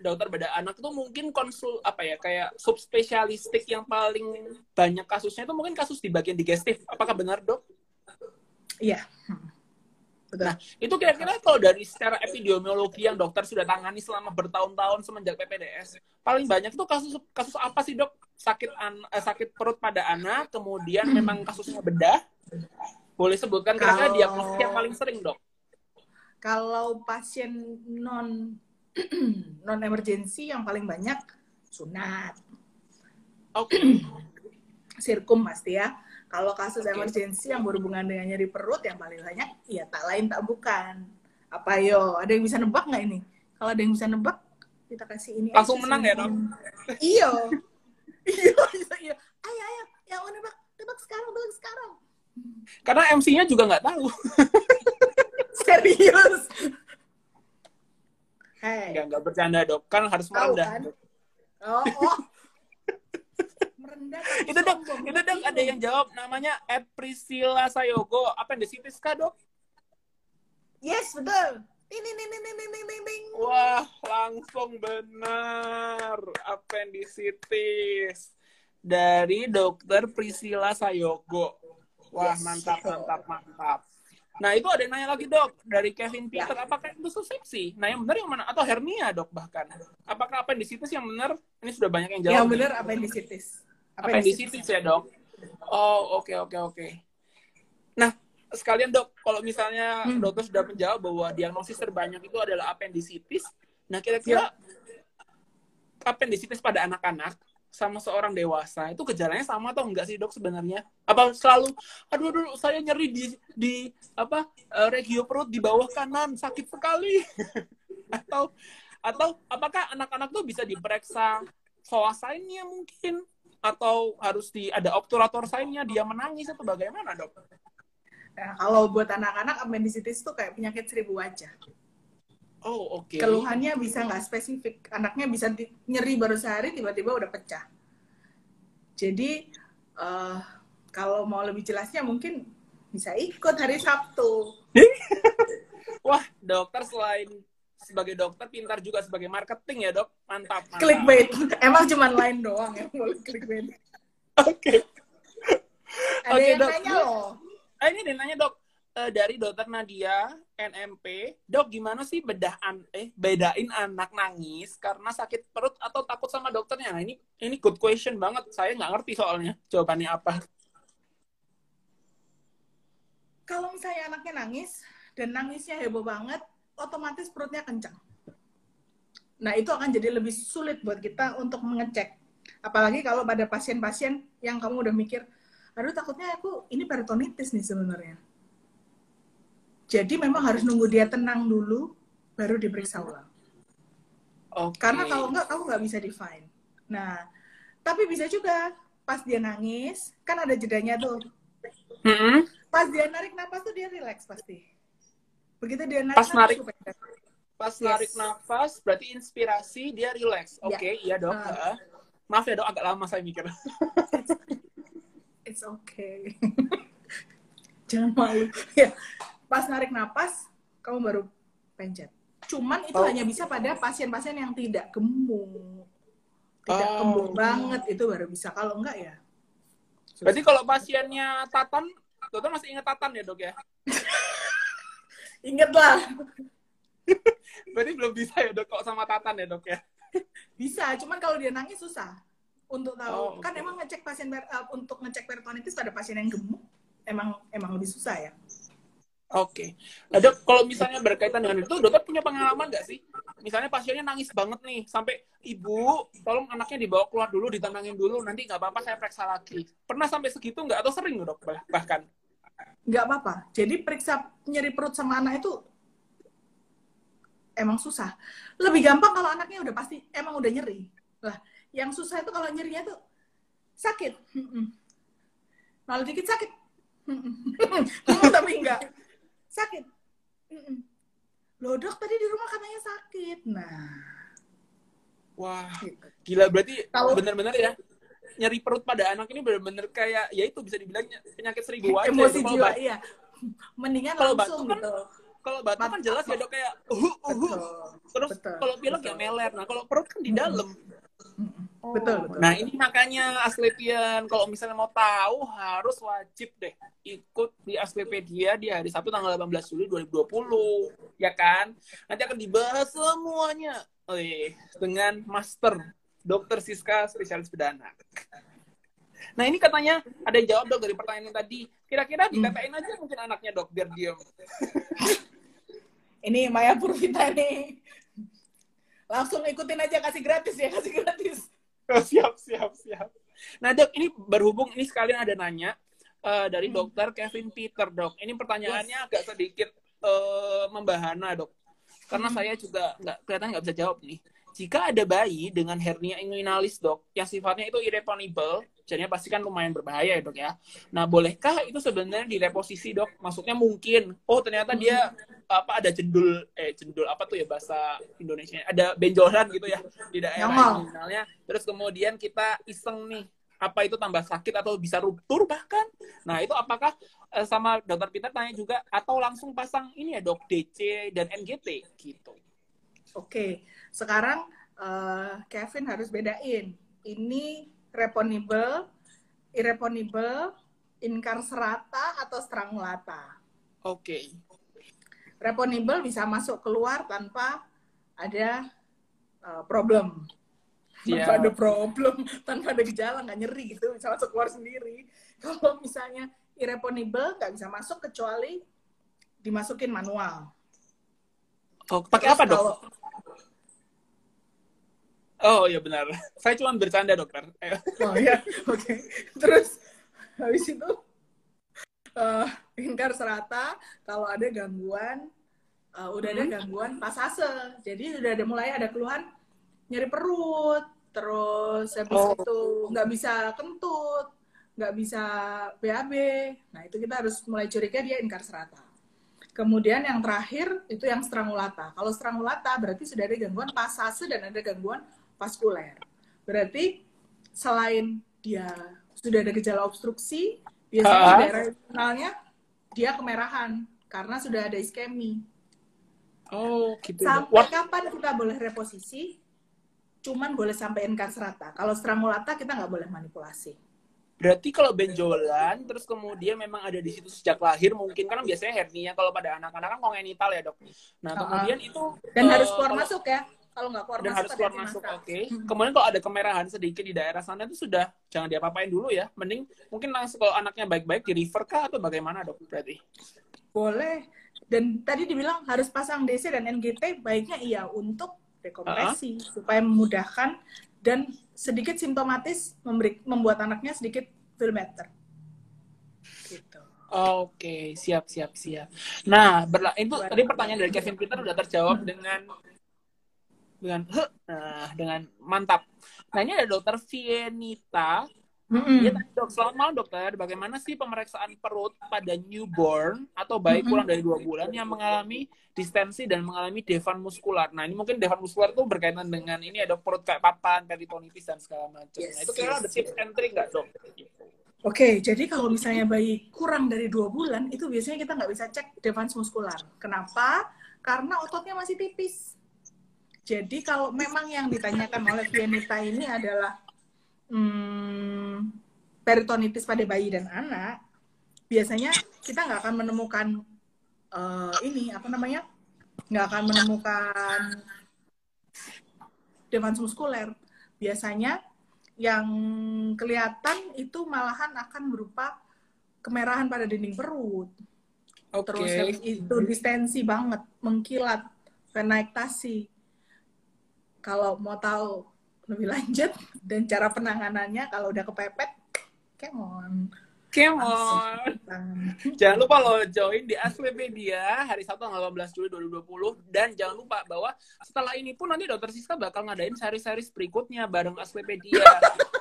dokter beda anak itu mungkin konsul apa ya kayak subspesialistik yang paling banyak kasusnya itu mungkin kasus di bagian digestif apakah benar dok? Iya. Nah, itu kira-kira kalau dari secara epidemiologi yang dokter sudah tangani selama bertahun-tahun semenjak PPDS, paling banyak itu kasus kasus apa sih dok? Sakit an, eh, sakit perut pada anak, kemudian memang kasusnya bedah. Boleh sebutkan kira-kira diagnosis yang paling sering dok? Kalau pasien non non emergency yang paling banyak sunat. Oke. Okay. Sirkum pasti ya. Kalau kasus okay. emergency yang berhubungan dengan nyeri perut yang paling banyak, ya tak lain tak bukan. Apa yo? Ada yang bisa nebak nggak ini? Kalau ada yang bisa nebak, kita kasih ini. Langsung menang ya dong? Iyo. iya iya iya ayo ayo yang mau nembak tembak sekarang tembak sekarang Karena MC-nya juga nggak tahu. serius Hei, Nggak, nggak bercanda dok. Kan harus merendah. kan? Dok. Oh, oh. Merendah tapi Itu dok, sombong. itu dok ada yang jawab namanya Ed Priscilla Sayogo. Appendicitis kah dok? Yes, betul. Ting, ting, ting, ting, ting, ting. Wah, langsung benar. Appendicitis. Dari dokter Priscilla Sayogo. Wah, Yes. mantap, mantap, mantap. Nah, itu ada yang nanya lagi, dok. Dari Kevin Peter, Ya. apakah itu susepsi? Nah, yang benar yang mana? Atau hernia, dok, bahkan? Apakah appendicitis yang benar? Ini sudah banyak yang jawab. Yang benar appendicitis. Appendicitis ya, dok? Oh, oke, oke, oke. Nah, sekalian, dok, kalau misalnya Hmm. dokter sudah menjawab bahwa diagnosis terbanyak itu adalah appendicitis, nah kira-kira Ya. appendicitis pada anak-anak sama seorang dewasa itu gejalanya sama atau enggak sih dok sebenarnya? Apa selalu aduh aduh saya nyeri di di apa eh, regio perut di bawah kanan sakit sekali atau atau apakah anak-anak tuh bisa diperiksa soasainnya mungkin atau harus di ada obturator sainnya dia menangis atau bagaimana dok? Nah, kalau buat anak-anak appendicitis itu kayak penyakit seribu wajah. Oh oke. Keluhannya bisa nggak spesifik. Anaknya bisa nyeri baru sehari tiba-tiba udah pecah. Jadi eh, kalau mau lebih jelasnya mungkin bisa ikut hari Sabtu. Wah dokter selain sebagai dokter pintar juga sebagai marketing ya dok mantap. mantap. Clickbait. Emang cuman lain doang yang boleh clickbait. Oke. Ada Oke, yang Dok. nanya loh. Ah, ini dia nanya dok Eh, dari dokter Nadia NMP, dok gimana sih bedah an eh bedain anak nangis karena sakit perut atau takut sama dokternya? Nah ini ini good question banget. Saya nggak ngerti soalnya jawabannya apa. Kalau misalnya anaknya nangis dan nangisnya heboh banget, otomatis perutnya kencang. Nah, itu akan jadi lebih sulit buat kita untuk mengecek. Apalagi kalau pada pasien-pasien yang kamu udah mikir, aduh takutnya aku ini peritonitis nih sebenarnya. Jadi memang harus nunggu dia tenang dulu, baru diperiksa ulang. Oke. Karena kalau enggak, kamu nggak bisa define. Nah, tapi bisa juga pas dia nangis, kan ada jedanya tuh. Mm-mm. Pas dia narik napas tuh dia relax pasti. Begitu dia narik Pas narik- pendek. Pas Yes. narik nafas berarti inspirasi dia relax. Ya. Oke, iya dok. Heeh. Maaf ya dok agak lama saya mikir. It's okay. Jangan malu. ya, pas narik napas, kamu baru pencet. Cuman itu Oh. hanya bisa pada pasien-pasien yang tidak gemuk. Tidak Oh. gemuk banget itu baru bisa. Kalau enggak ya. Berarti kalau pasiennya Tatan, dokter masih ingat Tatan ya dok ya? Ingat lah. Berarti belum bisa ya dok kok sama Tatan ya dok ya? Bisa, cuman kalau dia nangis susah untuk tahu. Oh, Kan oke. emang ngecek pasien uh, untuk ngecek peritonitis pada pasien yang gemuk emang emang lebih susah ya. Oke. Nah, dok, kalau misalnya berkaitan dengan itu, dokter punya pengalaman nggak sih? Misalnya pasiennya nangis banget nih, sampai ibu, tolong anaknya dibawa keluar dulu, ditenangin dulu, nanti nggak apa-apa saya periksa lagi. Pernah sampai segitu nggak? Atau sering dok bah- bahkan? nggak apa-apa. Jadi periksa nyeri perut sama anak itu emang susah. Lebih gampang kalau anaknya udah pasti emang udah nyeri. Lah, yang susah itu kalau nyerinya tuh sakit. Malah dikit sakit. Tapi enggak. Sakit. Mm-mm. Loh dok, tadi di rumah katanya sakit. Nah, Wah, gitu. gila berarti Kalau- benar-benar ya nyeri perut pada anak ini benar-benar kayak ya itu bisa dibilang penyakit seribu wajah. emosi jiwa, bat- iya. Mendingan Kalau langsung batuk kan gitu. Kalau batuk kan jelas ya dok kayak uhu uhu. Betul. Terus kalau pilek ya meler. Nah kalau perut kan di dalam. Mm-mm. Betul, betul. Nah ini makanya Asclepian kalau misalnya mau tahu harus wajib deh ikut di Asclepedia di hari Sabtu tanggal 18 Juli 2020 ya kan nanti akan dibahas semuanya Wih, dengan Master Dokter Siska spesialis bedana. Nah ini katanya ada yang jawab dok dari pertanyaan yang tadi. Kira-kira dikatain aja mungkin anaknya dok biar diem. Ini Maya Purvita nih. Langsung ikutin aja kasih gratis ya, kasih gratis. Siap, siap, siap. Nah, dok, ini berhubung ini sekalian ada nanya eh, dari Hmm. dokter Kevin Peter, dok. Ini pertanyaannya agak sedikit eh, membahana, dok. Karena Hmm. saya juga nggak kelihatan nggak bisa jawab nih. Jika ada bayi dengan hernia inguinalis dok, yang sifatnya itu irreparable, jadinya pasti kan lumayan berbahaya ya dok ya. Nah bolehkah itu sebenarnya direposisi dok? Maksudnya mungkin, oh ternyata dia apa ada jendul, eh jendul apa tuh ya bahasa Indonesia, ada benjolan gitu ya di daerah inguinalnya. Terus kemudian kita iseng nih, apa itu tambah sakit atau bisa ruptur bahkan. Nah itu apakah eh, sama dokter Peter tanya juga atau langsung pasang ini ya dok DC dan NGT gitu. Oke, sekarang uh, Kevin harus bedain. Ini reponibel, irreponibel, incarcerata atau strangulata. Oke. Reponibel bisa masuk keluar tanpa ada uh, problem. Yeah. Tanpa ada problem, tanpa ada gejala, nggak nyeri gitu, bisa masuk keluar sendiri. Kalau misalnya irreponibel, nggak bisa masuk kecuali dimasukin manual. Oh, pakai apa dok? Oh iya benar. Saya cuma bercanda dokter. oh iya, oke. Okay. Terus habis itu uh, ingkar serata kalau ada gangguan, uh, udah ada hmm. gangguan pasase. Jadi udah ada mulai ada keluhan nyeri perut, terus habis oh. itu nggak bisa kentut, nggak bisa BAB. Nah itu kita harus mulai curiga dia ingkar serata. Kemudian yang terakhir itu yang strangulata. Kalau strangulata berarti sudah ada gangguan pasase dan ada gangguan vaskuler. Berarti selain dia sudah ada gejala obstruksi, biasanya uh. daerah internalnya dia kemerahan karena sudah ada iskemi. Oh, gitu. Sampai What? kapan kita boleh reposisi? Cuman boleh sampai serata. Kalau strangulata kita nggak boleh manipulasi. Berarti kalau benjolan, terus kemudian memang ada di situ sejak lahir, mungkin kan biasanya hernia kalau pada anak-anak kan kongenital ya dok. Nah kemudian uh, itu dan uh, harus keluar kalau, masuk ya kalau nggak keluar dan masuk harus keluar masuk oke okay. hmm. kemudian kalau ada kemerahan sedikit di daerah sana itu sudah jangan diapa-apain dulu ya mending mungkin langsung kalau anaknya baik-baik di refer kah atau bagaimana dok berarti boleh dan tadi dibilang harus pasang DC dan NGT baiknya iya untuk dekompresi uh -huh. supaya memudahkan dan sedikit simptomatis memberi, membuat anaknya sedikit feel better gitu Oke, siap, siap, siap. Nah, berla itu tadi pertanyaan dari Kevin Peter udah terjawab dengan dengan nah dengan mantap. Nah ini ada dokter Vienita. Mm-hmm. Ya, dok, selamat malam dokter. Bagaimana sih pemeriksaan perut pada newborn atau bayi mm-hmm. kurang dari dua bulan yang mengalami distensi dan mengalami devan muskular? Nah ini mungkin devan muskular tuh berkaitan dengan ini ada perut kayak papan, peritonitis dan segala macam. Yes, nah itu kira yes, ada tips and trick nggak dok? Oke, okay, jadi kalau misalnya bayi kurang dari dua bulan, itu biasanya kita nggak bisa cek devans muskular. Kenapa? Karena ototnya masih tipis. Jadi kalau memang yang ditanyakan oleh Vienita ini adalah hmm, peritonitis pada bayi dan anak, biasanya kita nggak akan menemukan uh, ini apa namanya, nggak akan menemukan devans muskuler. Biasanya yang kelihatan itu malahan akan berupa kemerahan pada dinding perut. Okay. Terus itu distensi banget, mengkilat, penaektasi kalau mau tahu lebih lanjut dan cara penanganannya kalau udah kepepet, kemon. Kemon. jangan lupa lo join di Aslepedia hari Sabtu tanggal 18 Juli 2020 dan jangan lupa bahwa setelah ini pun nanti Dokter Siska bakal ngadain seri-seri berikutnya bareng Aslepedia.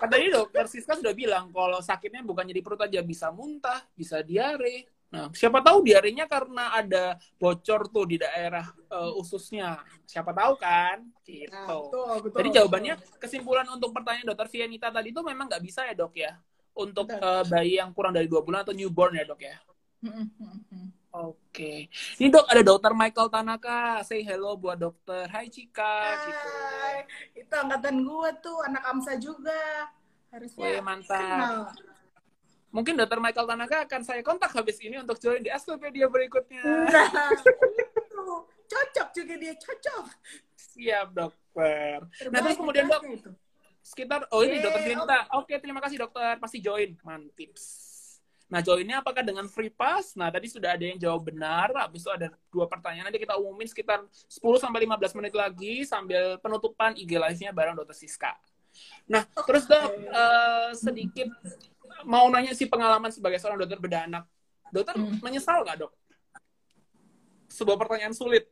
Katanya Dokter Siska sudah bilang kalau sakitnya bukan jadi perut aja bisa muntah, bisa diare, Nah, siapa tahu diarinya karena ada bocor tuh di daerah uh, ususnya. Siapa tahu kan? Gitu. Nah, betul, betul, Jadi jawabannya betul. kesimpulan untuk pertanyaan dokter Vianita tadi itu memang nggak bisa ya dok ya untuk uh, bayi yang kurang dari dua bulan atau newborn ya dok ya. Oke. Okay. Ini dok ada dokter Michael Tanaka. Say hello buat dokter. Hai Cika. Hai. Gitu. Itu angkatan gue tuh anak Amsa juga. Harusnya Wih, mantap. Kenal mungkin dokter Michael Tanaka akan saya kontak habis ini untuk join di Astropedia berikutnya. Nah, cocok juga dia, cocok. Siap, dokter. Terbaik nah, terus kemudian dok, itu. sekitar, oh ini dokter Cinta. Oke, okay, terima kasih dokter, pasti join. Mantip. Nah, joinnya apakah dengan free pass? Nah, tadi sudah ada yang jawab benar. Habis itu ada dua pertanyaan. Nanti kita umumin sekitar 10 sampai 15 menit lagi sambil penutupan IG live-nya bareng Dokter Siska. Nah, terus dok, uh, sedikit mau nanya sih pengalaman sebagai seorang dokter bedah anak. Dokter hmm. menyesal nggak dok? Sebuah pertanyaan sulit.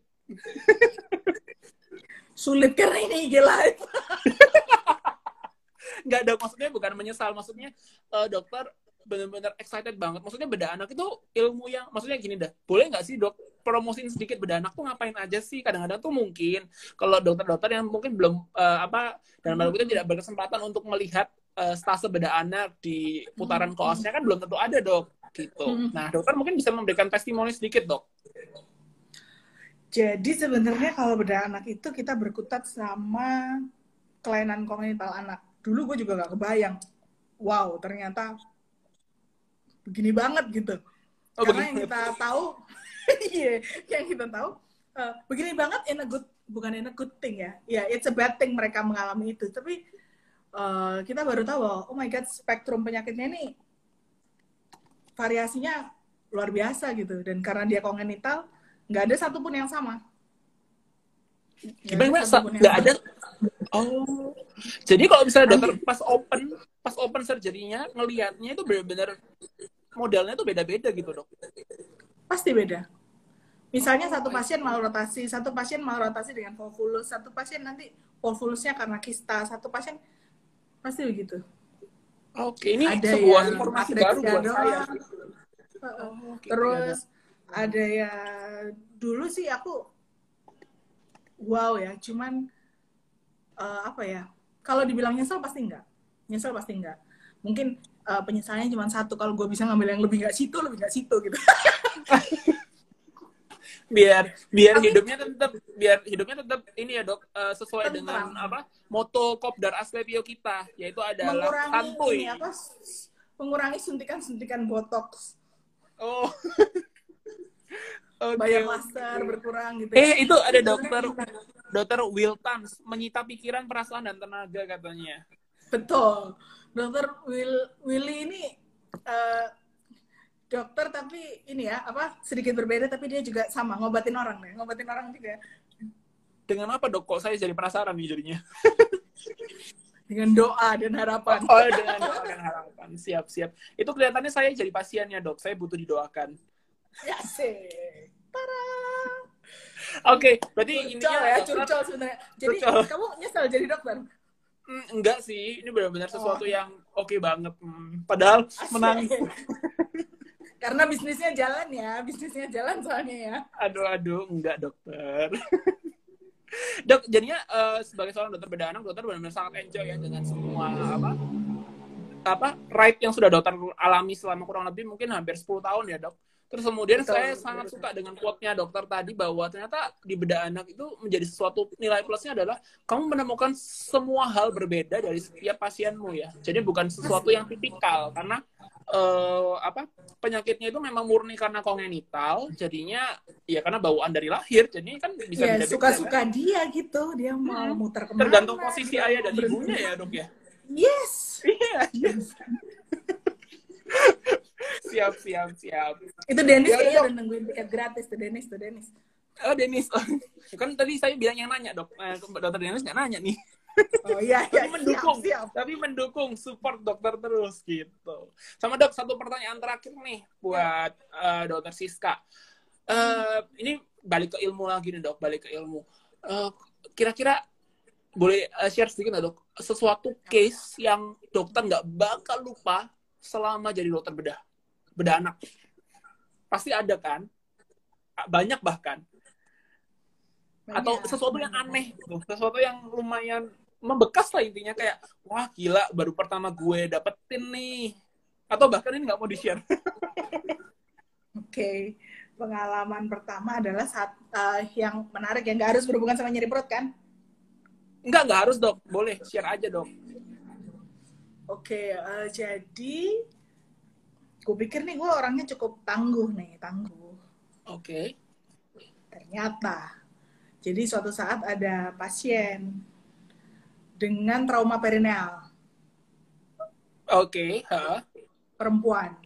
sulit karena ini IG live. nggak ada maksudnya bukan menyesal maksudnya uh, dokter benar-benar excited banget maksudnya beda anak itu ilmu yang maksudnya gini dah boleh nggak sih dok promosin sedikit beda anak tuh ngapain aja sih kadang-kadang tuh mungkin kalau dokter-dokter yang mungkin belum uh, apa dalam hal itu tidak berkesempatan untuk melihat uh, stase beda anak di putaran hmm. koasnya kan belum tentu ada dok gitu hmm. nah dokter mungkin bisa memberikan testimoni sedikit dok jadi sebenarnya kalau beda anak itu kita berkutat sama kelainan kognitif anak dulu gue juga gak kebayang wow ternyata begini banget gitu. Oh, Karena begini. yang kita tahu, iya, yang kita tahu uh, begini banget in a good bukan in a good thing ya. Ya, yeah, it's a bad thing mereka mengalami itu. Tapi uh, kita baru tahu bahwa oh my god spektrum penyakitnya ini variasinya luar biasa gitu. Dan karena dia kongenital, nggak ada satupun yang sama. Gimana nggak ada? Oh, jadi kalau misalnya dokter pas open, pas open surgery-nya ngelihatnya itu benar-benar modelnya tuh beda-beda gitu dok? Pasti beda. Misalnya satu pasien mau rotasi, satu pasien mau rotasi dengan volvulus, satu pasien nanti volvulusnya karena kista, satu pasien pasti begitu. Oke, ini ada sebuah informasi baru buat saya. Oh, Terus ada. ada ya dulu sih aku wow ya, cuman uh, apa ya? Kalau dibilang nyesel pasti enggak. Nyesel pasti enggak. Mungkin uh, penyesalannya cuma satu kalau gue bisa ngambil yang lebih nggak situ lebih nggak situ gitu biar biar Tapi, hidupnya tetap biar hidupnya tetap ini ya dok uh, sesuai tentang. dengan apa moto kopdar aslepio kita yaitu adalah santuy apa mengurangi suntikan-suntikan botox oh okay. bayar master berkurang gitu ya. eh itu ada dokter dokter Wiltans menyita pikiran perasaan dan tenaga katanya betul dokter Will Willy ini uh, dokter tapi ini ya apa sedikit berbeda tapi dia juga sama ngobatin orang nih ngobatin orang juga dengan apa dok kok saya jadi penasaran nih jadinya dengan doa dan harapan oh dengan doa dan harapan siap siap itu kelihatannya saya jadi pasiennya dok saya butuh didoakan ya sih Oke, okay, berarti curcol ya, curcol sebenarnya. Jadi curcol. kamu nyesel jadi dokter? Mm, enggak sih, ini benar-benar sesuatu oh. yang oke okay banget. Hmm, padahal menang. Karena bisnisnya jalan ya, bisnisnya jalan soalnya ya. Aduh, aduh, enggak dokter. Dok, jadinya uh, sebagai seorang dokter bedah anak, dokter benar-benar sangat enjoy ya dengan semua apa apa ride yang sudah dokter alami selama kurang lebih mungkin hampir 10 tahun ya dok. Terus kemudian betul, saya betul, sangat suka dengan quote-nya dokter tadi bahwa ternyata di bedah anak itu menjadi sesuatu nilai plusnya adalah kamu menemukan semua hal berbeda dari setiap pasienmu ya. Jadi bukan sesuatu yang tipikal karena uh, apa penyakitnya itu memang murni karena kongenital, jadinya ya karena bawaan dari lahir, jadi kan bisa ya, suka-suka kan? dia gitu, dia mau hmm. muter ke mana. Tergantung posisi ayah dan ibunya ya dok ya. Yes. Iya, yes siap siap siap itu Denis ya, kayaknya udah nungguin tiket gratis tuh Denis tuh Denis oh Denis oh. kan tadi saya bilang yang nanya dok eh, dokter Denis nggak nanya nih Oh iya, iya tapi mendukung, siap, siap. tapi mendukung support dokter terus gitu. Sama dok, satu pertanyaan terakhir nih buat uh, dokter Siska. Uh, ini balik ke ilmu lagi nih dok, balik ke ilmu. Uh, kira-kira boleh uh, share sedikit nggak dok? Sesuatu case yang dokter nggak bakal lupa selama jadi dokter bedah beda anak pasti ada kan banyak bahkan banyak. atau sesuatu yang aneh gitu sesuatu yang lumayan membekas lah intinya kayak wah gila baru pertama gue dapetin nih atau bahkan ini nggak mau di share oke okay. pengalaman pertama adalah saat uh, yang menarik yang nggak harus berhubungan sama nyeri perut kan Enggak, nggak harus dok. Boleh, share aja dok. Oke, okay, uh, eh, jadi gue pikir nih gue orangnya cukup tangguh nih tangguh oke okay. ternyata jadi suatu saat ada pasien dengan trauma perineal oke okay. huh? perempuan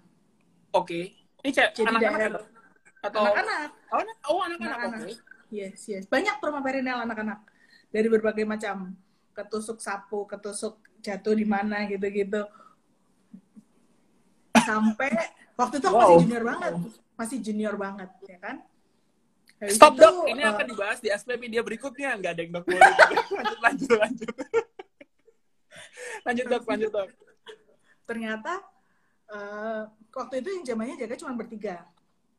oke okay. ini cek jadi anak-anak atau anak-anak oh, oh anak-anak anak okay. yes yes banyak trauma perineal anak-anak dari berbagai macam ketusuk sapu ketusuk jatuh di mana gitu-gitu sampai waktu itu aku wow. masih junior banget masih junior banget ya kan Habis Stop itu, dok, ini eh, akan dibahas di SPP dia berikutnya. Nggak ada yang dok lanjut, lanjut, lanjut. lanjut dok, lanjut dok. ternyata eh, waktu itu yang zamannya jaga cuma bertiga.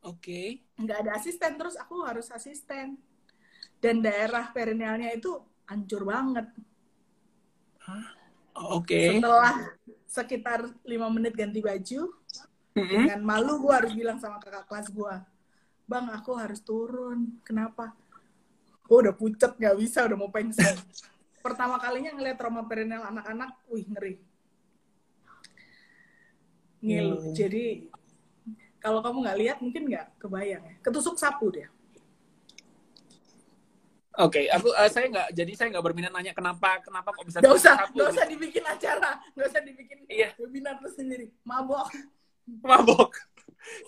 Oke. nggak ada asisten terus aku harus asisten dan daerah perinealnya itu hancur banget Oke. setelah sekitar lima menit ganti baju. Mm-mm. dengan malu gue harus bilang sama kakak kelas gue bang aku harus turun. Kenapa? Gue udah pucet nggak bisa udah mau pensiun pertama kalinya ngeliat trauma perineal anak-anak wih ngeri. Ngilu. Hmm. jadi kalau kamu nggak lihat mungkin nggak kebayang ya. Ketusuk sapu dia Oke, aku eh, saya nggak jadi saya nggak berminat nanya kenapa kenapa kok bisa Gak usah, aku gak usah dibikin acara, gak usah dibikin Iya. webinar lu sendiri. Mabok. mabok.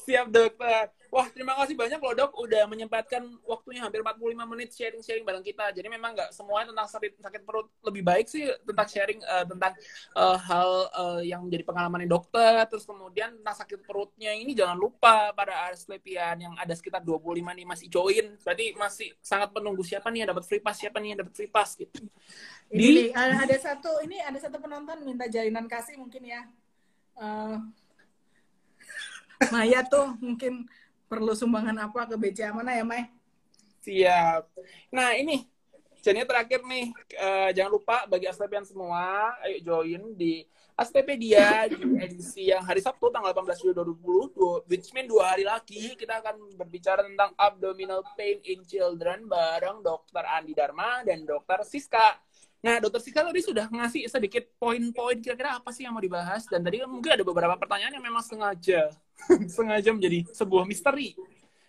Siap dokter. Wah terima kasih banyak loh dok udah menyempatkan waktunya hampir 45 menit sharing-sharing bareng kita. Jadi memang nggak semuanya tentang sakit sakit perut lebih baik sih tentang sharing eh, tentang eh, hal eh, yang menjadi pengalaman dokter. Terus kemudian tentang sakit perutnya ini jangan lupa pada Asklepian yang ada sekitar 25 nih masih join. Berarti masih sangat menunggu siapa nih yang dapat free pass, siapa nih yang dapat free pass gitu. Ini Di- ada satu, ini ada satu penonton minta jalinan kasih mungkin ya. Eh, Maya tuh mungkin perlu sumbangan apa ke BCA mana ya, Mai? Siap. Nah ini, jadinya terakhir nih, eh, jangan lupa bagi Asklepian semua, ayo join di Aspepedia di edisi yang hari Sabtu tanggal 18 Juli 2020, dua- which mean dua hari lagi kita akan berbicara tentang abdominal pain in children bareng Dr. Andi Dharma dan Dr. Siska. Nah, Dr. Siska tadi sudah ngasih sedikit poin-poin kira-kira apa sih yang mau dibahas dan tadi kan mungkin ada beberapa pertanyaan yang memang sengaja sengaja menjadi sebuah misteri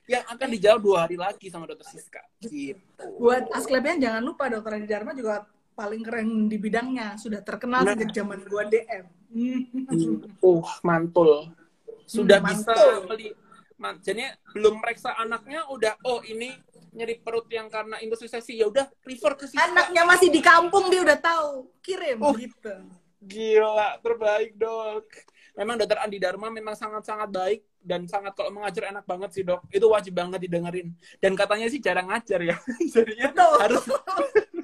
yang akan dijawab dua hari lagi sama Dr. Siska. Gitu. Buat Asklepian jangan lupa Dokter Adi Dharma juga paling keren di bidangnya, sudah terkenal Nah. sejak zaman gua DM. Hmm. Uh, mantul. Sudah Hmm, bisa mantul. beli. Man, jadi belum meriksa anaknya udah oh ini nyeri perut yang karena industrialisasi ya udah refer ke Siska. Anaknya masih di kampung dia udah tahu, kirim Oh. gitu. Gila, terbaik dok. Memang dokter Andi Dharma memang sangat-sangat baik dan sangat kalau mengajar enak banget sih dok. Itu wajib banget didengerin. Dan katanya sih jarang ngajar ya. Jadinya Betul. harus.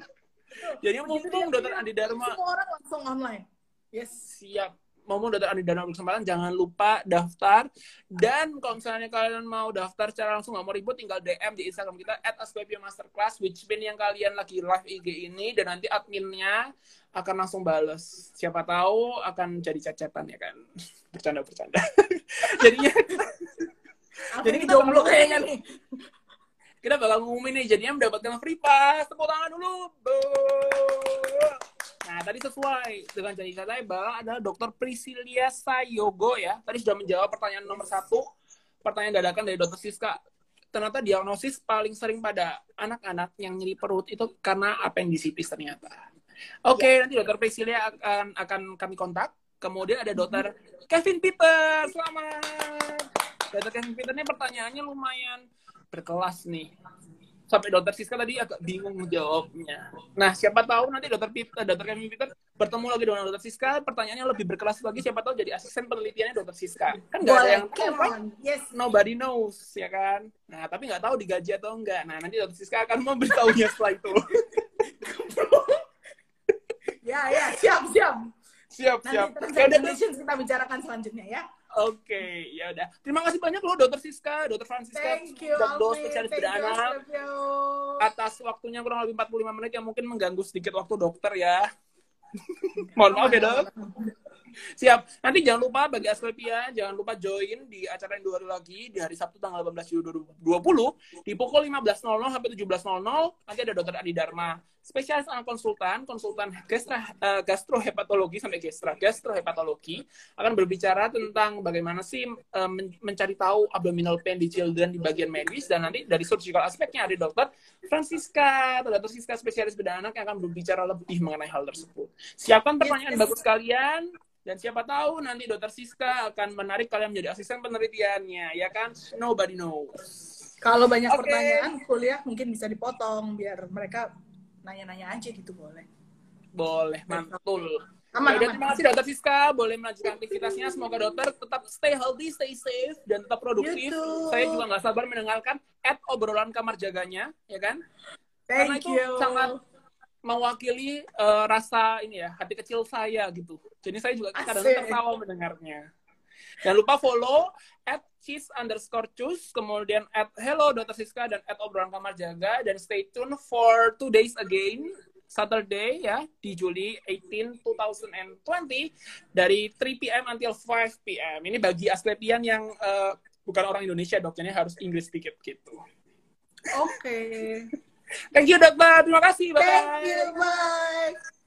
Jadi mumpung dokter Andi Dharma Semua orang langsung online. Yes. siap ngomong dokter Andi Dharma kesempatan jangan lupa daftar. Dan kalau misalnya kalian mau daftar secara langsung nggak mau ribut tinggal DM di Instagram kita at Masterclass which mean yang kalian lagi live IG ini dan nanti adminnya akan langsung bales. Siapa tahu akan jadi cacetan ya kan? Bercanda bercanda jadinya Jadi jomblo kayaknya nih. Kita bakal ngumumin nih jadinya mendapatkan free pass. Tepuk tangan dulu. Nah tadi sesuai dengan janji saya Bang adalah dokter Priscilia Sayogo ya. Tadi sudah menjawab pertanyaan nomor satu. Pertanyaan dadakan dari dokter Siska. Ternyata diagnosis paling sering pada anak-anak yang nyeri perut itu karena appendicitis ternyata. Oke nanti dokter Priscilia akan akan kami kontak. Kemudian ada dokter Kevin Peter. Selamat. Dokter Kevin Peter ini pertanyaannya lumayan berkelas nih. Sampai dokter Siska tadi agak bingung jawabnya. Nah, siapa tahu nanti dokter Peter, dokter Kevin Peter bertemu lagi dengan dokter Siska, pertanyaannya lebih berkelas lagi, siapa tahu jadi asisten penelitiannya dokter Siska. Kan nggak ada yang tahu, on. Yes. Nobody knows, ya kan? Nah, tapi nggak tahu digaji atau enggak. Nah, nanti dokter Siska akan memberitahunya setelah itu. Ya, ya, siap, siap. siap, Nanti siap. and udah, conditions kita bicarakan selanjutnya ya. Oke, ya udah. Terima kasih banyak loh dokter Siska, dokter Francisca, dokter spesialis bedah anak. Atas waktunya kurang lebih 45 menit yang mungkin mengganggu sedikit waktu dokter ya. Mohon maaf ya dok. Siap. Nanti jangan lupa bagi Asklepia, jangan lupa join di acara yang dua hari lagi di hari Sabtu tanggal 18 Juli 2020 di pukul 15.00 sampai 17.00. Nanti ada Dokter Adi Dharma, spesialis anak konsultan, konsultan gastra, eh, gastrohepatologi sampai gestra gastrohepatologi akan berbicara tentang bagaimana sih men- mencari tahu abdominal pain di children di bagian medis dan nanti dari surgical aspeknya ada Dokter Francisca atau Dokter Siska spesialis bedah anak yang akan berbicara lebih mengenai hal tersebut. Siapkan pertanyaan Yes. bagus kalian dan siapa tahu nanti Dokter Siska akan menarik kalian menjadi asisten penelitiannya, ya kan? Nobody knows. Kalau banyak Oke. pertanyaan kuliah mungkin bisa dipotong biar mereka nanya-nanya aja gitu boleh. Boleh, mantul. Aman, Ya aman. terima kasih dokter Siska, boleh melanjutkan aktivitasnya. Semoga dokter tetap stay healthy, stay safe, dan tetap produktif. Too. Saya juga nggak sabar mendengarkan at obrolan kamar jaganya, ya kan? Karena Thank itu you. sangat mewakili eh, rasa ini ya hati kecil saya gitu. Jadi saya juga kadang Asik. tertawa mendengarnya. Jangan lupa follow at cheese underscore cus, kemudian at hello Dr. Siska dan at obrolan kamar jaga dan stay tune for two days again Saturday ya di Juli 18 2020 dari 3 p.m. until 5 p.m. Ini bagi Asklepian yang eh, bukan orang Indonesia dok, jadi harus Inggris sedikit gitu. Oke. Thank you dokter, terima kasih, bye. Thank you. Bye.